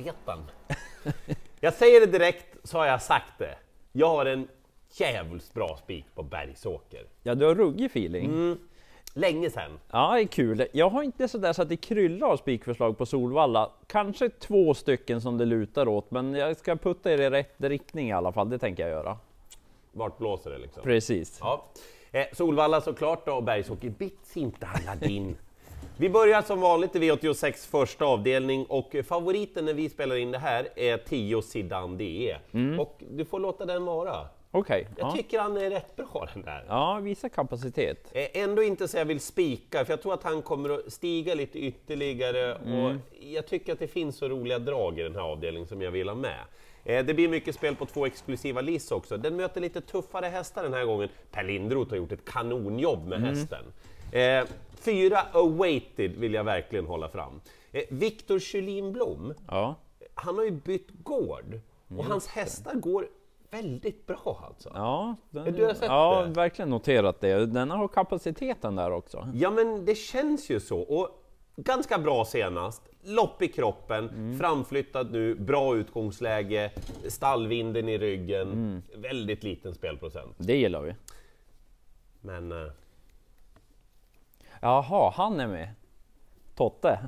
Analfabetan. Jag säger det direkt, så har jag sagt det. Jag har en jävligt bra spik på Bergsåker. Ja, du har ruggig feeling. Länge sedan. Ja, det är kul. Jag har inte sådär så att det kryllar av spikförslag på Solvalla. Kanske två stycken som det lutar åt, men jag ska putta er i rätt riktning i alla fall. Det tänker jag göra. Vart blåser det liksom? Precis. Ja. Eh, Solvalla såklart då, och Bergsåker bits inte Aladdin. Vi börjar som vanligt i V86 första avdelning och favoriten när vi spelar in det här är 10 Zidane DE. Och du får låta den vara. Okej. Jag Ja. tycker han är rätt bra den där. ja, visa kapacitet. Eh, Ändå inte så jag vill spika, för jag tror att han kommer att stiga lite ytterligare och jag tycker att det finns så roliga drag i den här avdelningen som jag vill ha med. Eh, Det blir mycket spel på två exklusiva liss också. Den möter lite tuffare hästar den här gången. Per Lindroth har gjort ett kanonjobb med hästen. Eh, Fyra awaited vill jag verkligen hålla fram. Eh, Viktor Kjellin Blom, Ja. han har ju bytt gård och hans hästar går väldigt bra alltså. Ja, den, Du har sett ja det? verkligen noterat det. Den har kapaciteten där också. Ja men det känns ju så. Och ganska bra senast. Lopp i kroppen, framflyttad nu, bra utgångsläge, stallvinden i ryggen, väldigt liten spelprocent. Det gillar vi. Men eh, Jaha, han är med. Totte.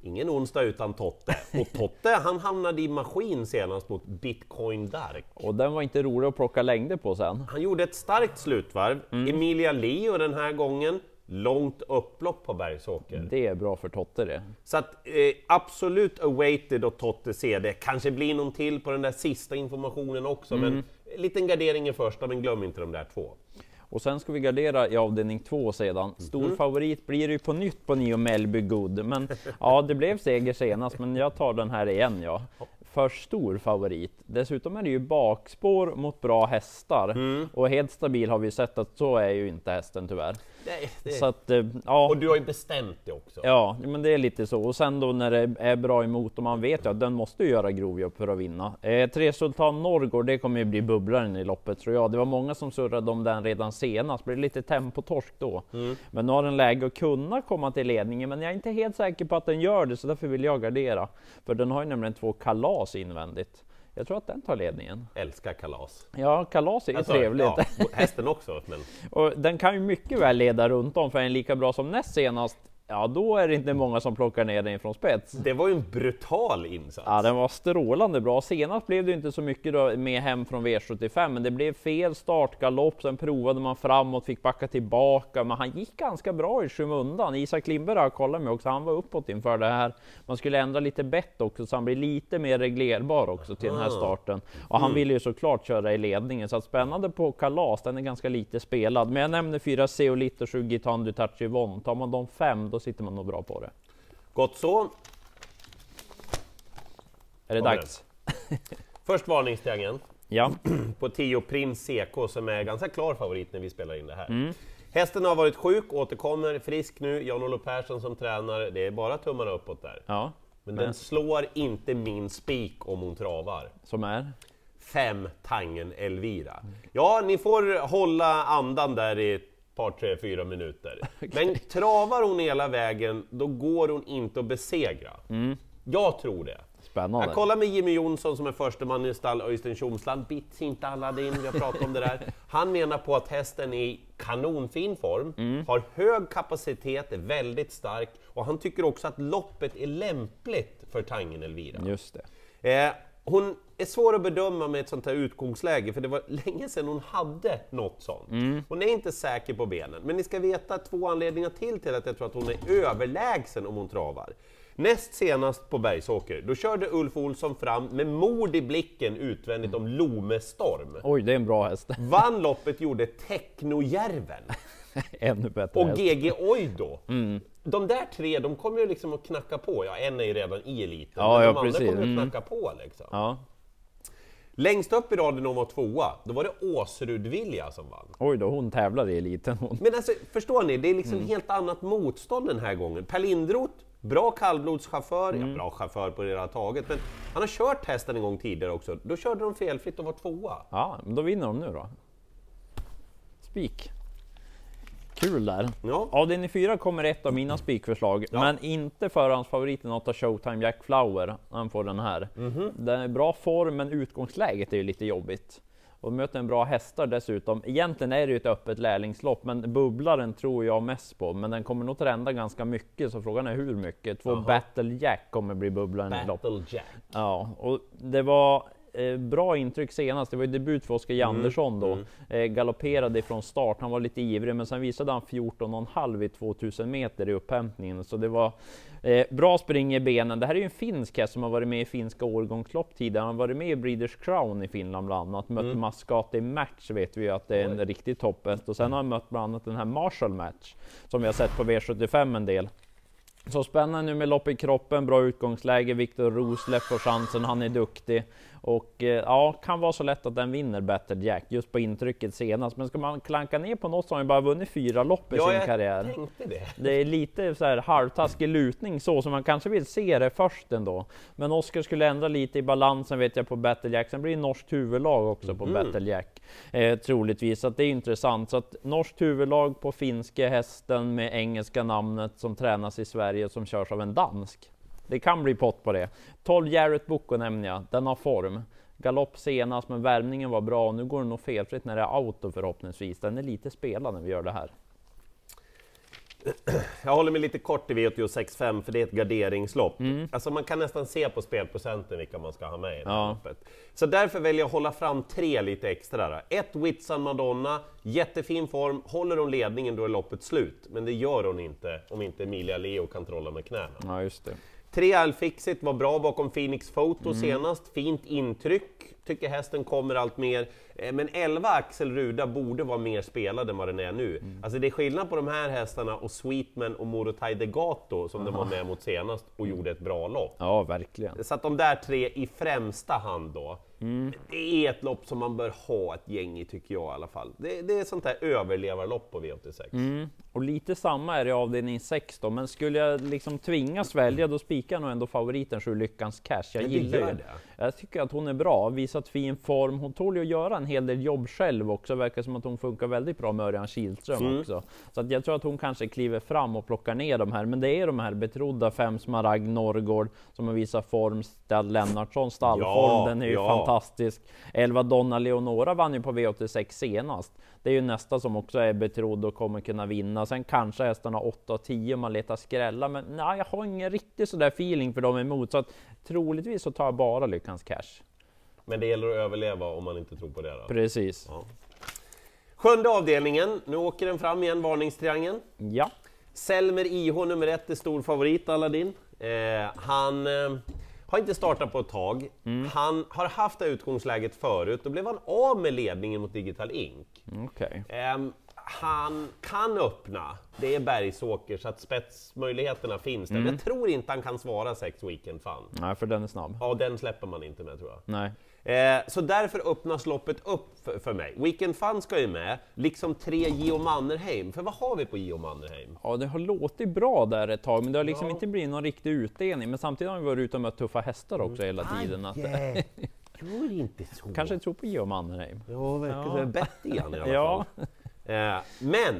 ingen onsdag utan Totte. Och Totte han hamnade i maskin senast mot Bitcoin Dark. Och den var inte rolig att plocka längder på sen. Han gjorde ett starkt slutvarv. Emilia Leo den här gången, långt upplopp på Bergsåker. Det är bra för Totte det. Så att eh, absolut awaited och Totte CD. Kanske blir någon till på den där sista informationen också, men en liten gardering i första, men glöm inte de där två. Och sen ska vi gardera i avdelning två sedan. Stor favorit blir det ju på nytt på Nio Melby Good. Men ja, det blev seger senast, men jag tar den här igen ja. För stor favorit. Dessutom är det ju bakspår mot bra hästar. Och helt stabil har vi sett att så är ju inte hästen tyvärr. Det, det. Så att, eh, ja. Och du har ju bestämt det också. Ja, men det är lite så. Och sen då när det är bra emot och man vet ju att den måste göra grovjobb för att vinna. Eh, tre Sultan Norrgård, det kommer ju bli bubblaren i loppet tror jag. Det var många som surrade om den redan senast, blev lite tempotorsk då. Men nu har den läge att kunna komma till ledningen, men jag är inte helt säker på att den gör det, så därför vill jag gardera. För den har ju nämligen två kalas invändigt. Jag tror att den tar ledningen. Älskar kalas. Ja, kalas är ju Alltså, trevligt. Ja, hästen också, men Och den kan ju mycket väl leda runt om för en lika bra som näst senast. Ja, då är det inte många som plockar ner den från spets. det var ju en brutal insats. Ja, den var strålande bra. Senast blev det inte så mycket då med hem från V75, men det blev fel startgalopp. Sen provade man framåt, fick backa tillbaka, men han gick ganska bra i skymundan. Isak Lindberg har jag kollat med också. Han var uppåt inför det här. Man skulle ändra lite bett också, så han blir lite mer reglerbar också till den här starten. Och han ville ju såklart köra i ledningen, så att spännande på kalas. Den är ganska lite spelad, men jag nämner fyra Zeolit och sju Gitan Dutachi Von. Tar man de fem, då sitter man nog bra på det. Gott så. Är det dags? Först varningstriangeln. Ja. på 10 Prins CK som är ganska klar favorit när vi spelar in det här. Mm. Hästen har varit sjuk, återkommer frisk nu, Jan-Olof Persson som tränar, det är bara tummarna uppåt där. ja. Men den slår inte min spik om hon travar. Som är? Fem Tangen Elvira. Ja, ni får hålla andan där i par, tre, fyra minuter. Men travar hon hela vägen, då går hon inte att besegra. Jag tror det. Spännande. Jag kollar med Jimmy Jonsson som är första man i stall, Öystein Tjomsland, bits inte Aladdin, vi har pratat om det där. Han menar på att hästen är i kanonfin form, har hög kapacitet, är väldigt stark och han tycker också att loppet är lämpligt för Tangen Elvira. Just det. Eh, hon är svår att bedöma med ett sånt här utgångsläge, för det var länge sedan hon hade något sånt. Hon är inte säker på benen, men ni ska veta två anledningar till till att jag tror att hon är överlägsen om hon travar. Näst senast på Bergsåker, då körde Ulf Olsson fram med mod i blicken utvändigt om Lome Storm. Oj, det är en bra häst. Vann loppet gjorde Technojärven Ännu bättre och. GG Oido. De där tre, de kommer ju liksom att knacka på. Ja, en är ju redan i eliten, Ja, men ja, de andra precis. kommer att Mm. knacka på liksom. Ja. Längst upp i raden hon var tvåa, då var det Åsrud Vilja som vann. Oj då, hon tävlar i eliten hon. Men alltså, förstår ni? Det är liksom Mm. helt annat motstånd den här gången. Per Lindroth, bra kallblodschaufför, Mm. ja bra chaufför på det hela taget, men han har kört hästen en gång tidigare också. Då körde de felfritt och var tvåa. Ja, men då vinner de nu då. Spik. Kul där. Ja. Avdelning 4 kommer ett av mina spikförslag, Ja. men inte förhandsfavoriten Nota Showtime Jack Flower. Han får den här. Den är bra form, men utgångsläget är ju lite jobbigt. Och möter en bra hästar dessutom. Egentligen är det ju ett öppet lärlingslopp, men bubblaren tror jag mest på. Men den kommer nog trenda ganska mycket, så frågan är hur mycket. Två Jaha. Battle Jack kommer bli bubblaren i loppet. Battle Jack. Ja, och det var eh, bra intryck senast. Det var ju debut för Oskar Jandersson då. Eh, galopperade ifrån start. Han var lite ivrig, men sen visade han 14,5 i 2000 meter i upphämtningen. Så det var eh, bra spring i benen. Det här är ju en finsk häst som har varit med i finska årgångslopp tidigare. Han har varit med i Breeders Crown i Finland bland annat. Mött Mascate Match vet vi ju att det är en riktig topphäst. Och sen har han mött bland annat den här Marshall Match som vi har sett på V75 en del. Så spännande nu med lopp i kroppen, bra utgångsläge. Viktor Rosleff får chansen, han är duktig. Och eh, ja, kan vara så lätt att den vinner Battle Jack, just på intrycket senast. Men ska man klanka ner på något så har bara vunnit fyra lopp i Ja, sin jag karriär. tänkte det. Det är lite så här halvtaskig lutning så, som man kanske vill se det först ändå. Men Oskar skulle ändra lite i balansen vet jag på Battle Jack. Sen blir det norskt huvudlag också på Battle Jack. Eh, troligtvis, så det är intressant. Så att norskt huvudlag på finska hästen med engelska namnet som tränas i Sverige som körs av en dansk. Det kan bli pott på det. 12 Jarrett Boko nämner jag, den har form. Galopp senast, men värmningen var bra nu går det nog felfritt när det är auto förhoppningsvis. Den är lite spelad när vi gör det här. Jag håller mig lite kort i V86.5 för det är ett garderingslopp. Alltså man kan nästan se på spelprocenten vilka man ska ha med i det här Ja. loppet. Så därför väljer jag att hålla fram tre lite extra. Då. Ett Whitsun Madonna, jättefin form. Håller hon ledningen då är loppet slut. Men det gör hon inte om inte Emilia Leo kan trolla med knäna. Ja, just det. Tre Alfixit var bra bakom Phoenix Photo senast, fint intryck, tycker hästen kommer allt mer. Eh, Men 11 Axel Ruda borde vara mer spelad än vad den är nu. Alltså det är skillnad på de här hästarna och Sweetman och Morotai Degato som den var med mot senast och gjorde ett bra lopp. Ja, verkligen. Så att de där tre i främsta hand då, det är ett lopp som man bör ha ett gäng i tycker jag i alla fall. Det, det är sånt där överlevarlopp på V86. Och lite samma är det i avdelning 6 då, men skulle jag liksom tvingas välja då spikar jag nog ändå favoriten Sju Lyckans Cash. Jag gillar ju det. Jag tycker att hon är bra, visat fin form. Hon tål ju att göra en hel del jobb själv också. Verkar som att hon funkar väldigt bra med Örjan Kihlström Mm. också. Så att jag tror att hon kanske kliver fram och plockar ner de här. Men det är de här betrodda fem Smaragd Norrgård som har visat form. Stall Lennartsson stallform, Ja, den är ju ja. fantastisk. 11 Donna Leonora vann ju på V86 senast. Det är ju nästa som också är betrodd och kommer kunna vinna. Sen kanske hästarna 8 och 10 om man letar skrälla, men nej, jag har ingen riktigt sådär feeling för dem emot. Så att troligtvis så tar jag bara Lyckans Cash. Men det gäller att överleva om man inte tror på det. Då. Precis. Ja. Sjunde avdelningen, nu åker den fram igen, varningstriangeln. Ja. Selmer IH nummer ett är stor favorit, Aladdin. Eh, han eh, har inte startat på ett tag. Han har haft det utgångsläget förut, då blev han av med ledningen mot Digital Ink. Okej. Ehm, han kan öppna, det är Bergsåker, så att spetsmöjligheterna finns där. Men jag tror inte han kan svara sex Weekend Fun. Nej, för den är snabb. Ja, den släpper man inte med tror jag. Nej. Eh, så därför öppnas loppet upp för, för mig. Weekend Fun ska ju med, liksom tre Gio Mannerheim. För vad har vi på Gio Mannerheim? Ja, det har låtit bra där ett tag, men det har liksom Ja. inte blivit någon riktig utdelning. Men samtidigt har vi varit ute och mött tuffa hästar också hela tiden. Att, gör inte så. kanske tror på Geo Mannerheim. Ja, verkar Ja. bett igen i alla Ja. Eh, men,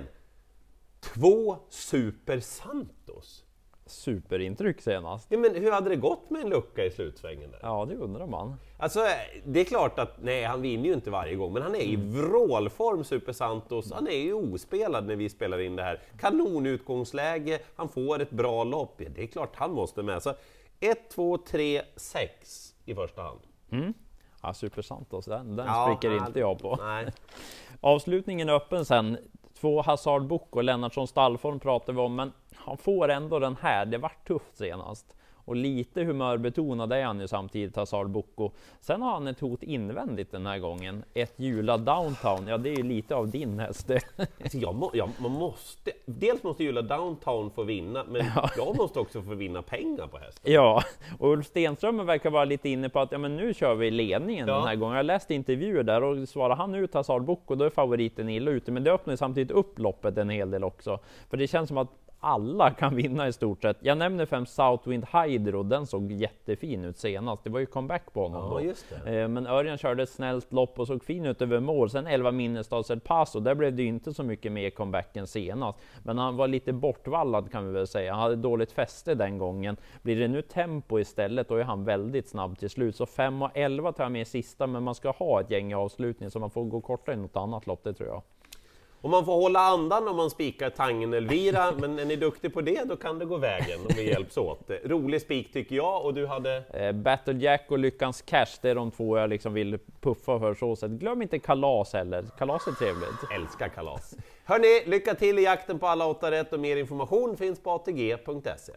två Super Santos. Superintryck senast. Ja, men hur hade det gått med en lucka i slutsvängen där? Ja, det undrar man. Alltså, det är klart att nej, han vinner ju inte varje gång, men han är i vrålform, Super Santos. Han är ju ospelad när vi spelar in det här. Kanonutgångsläge, han får ett bra lopp. Ja, det är klart han måste med. Så 1, 2, 3, 6 i första hand. Ja, Super Santos, den, den Ja, spricker inte jag på. Avslutningen är öppen sen. Två Hazard Book och Lennartsson stallform pratar vi om, men han får ändå den här. Det vart tufft senast. Och lite humörbetonad är han ju samtidigt, Hazard Bocco. Sen har han ett hot invändigt den här gången. Ett Jula Downtown, ja det är ju lite av din häst. Alltså jag må, jag, man måste, dels måste Jula Downtown få vinna, men jag måste också få vinna pengar på hästen. Ja, och Ulf Stenström verkar vara lite inne på att ja, men nu kör vi ledningen Ja. den här gången. Jag läste intervjuer där och svarar han ut Hazard Bocco, då är favoriten illa ute. Men det öppnar samtidigt upp loppet en hel del också. För det känns som att alla kan vinna i stort sett. Jag nämner fem Southwind Hydro, den såg jättefin ut senast. Det var ju comeback på honom Ja, då. Eh, Men Örjan körde ett snällt lopp och såg fin ut över mål. Sen 11 Minnestads El Paso, där blev det ju inte så mycket mer comeback än senast. Men han var lite bortvallad kan vi väl säga. Han hade dåligt fäste den gången. Blir det nu tempo istället, då är han väldigt snabb till slut. Så 5 och 11 tar jag med i sista, men man ska ha ett gäng i avslutning så man får gå kortare i något annat lopp, det tror jag. Och man får hålla andan om man spikar Tangen Elvira, men är ni duktig på det då kan det gå vägen om vi hjälps åt. Rolig spik tycker jag och du hade... Eh, Battle Jack och Lyckans Cash, det är de två jag liksom vill puffa för så sätt. Glöm inte Kalas heller. Kalas är trevligt. Älskar kalas. Hörni, lycka till i jakten på alla åtta rätt och mer information finns på atg.se.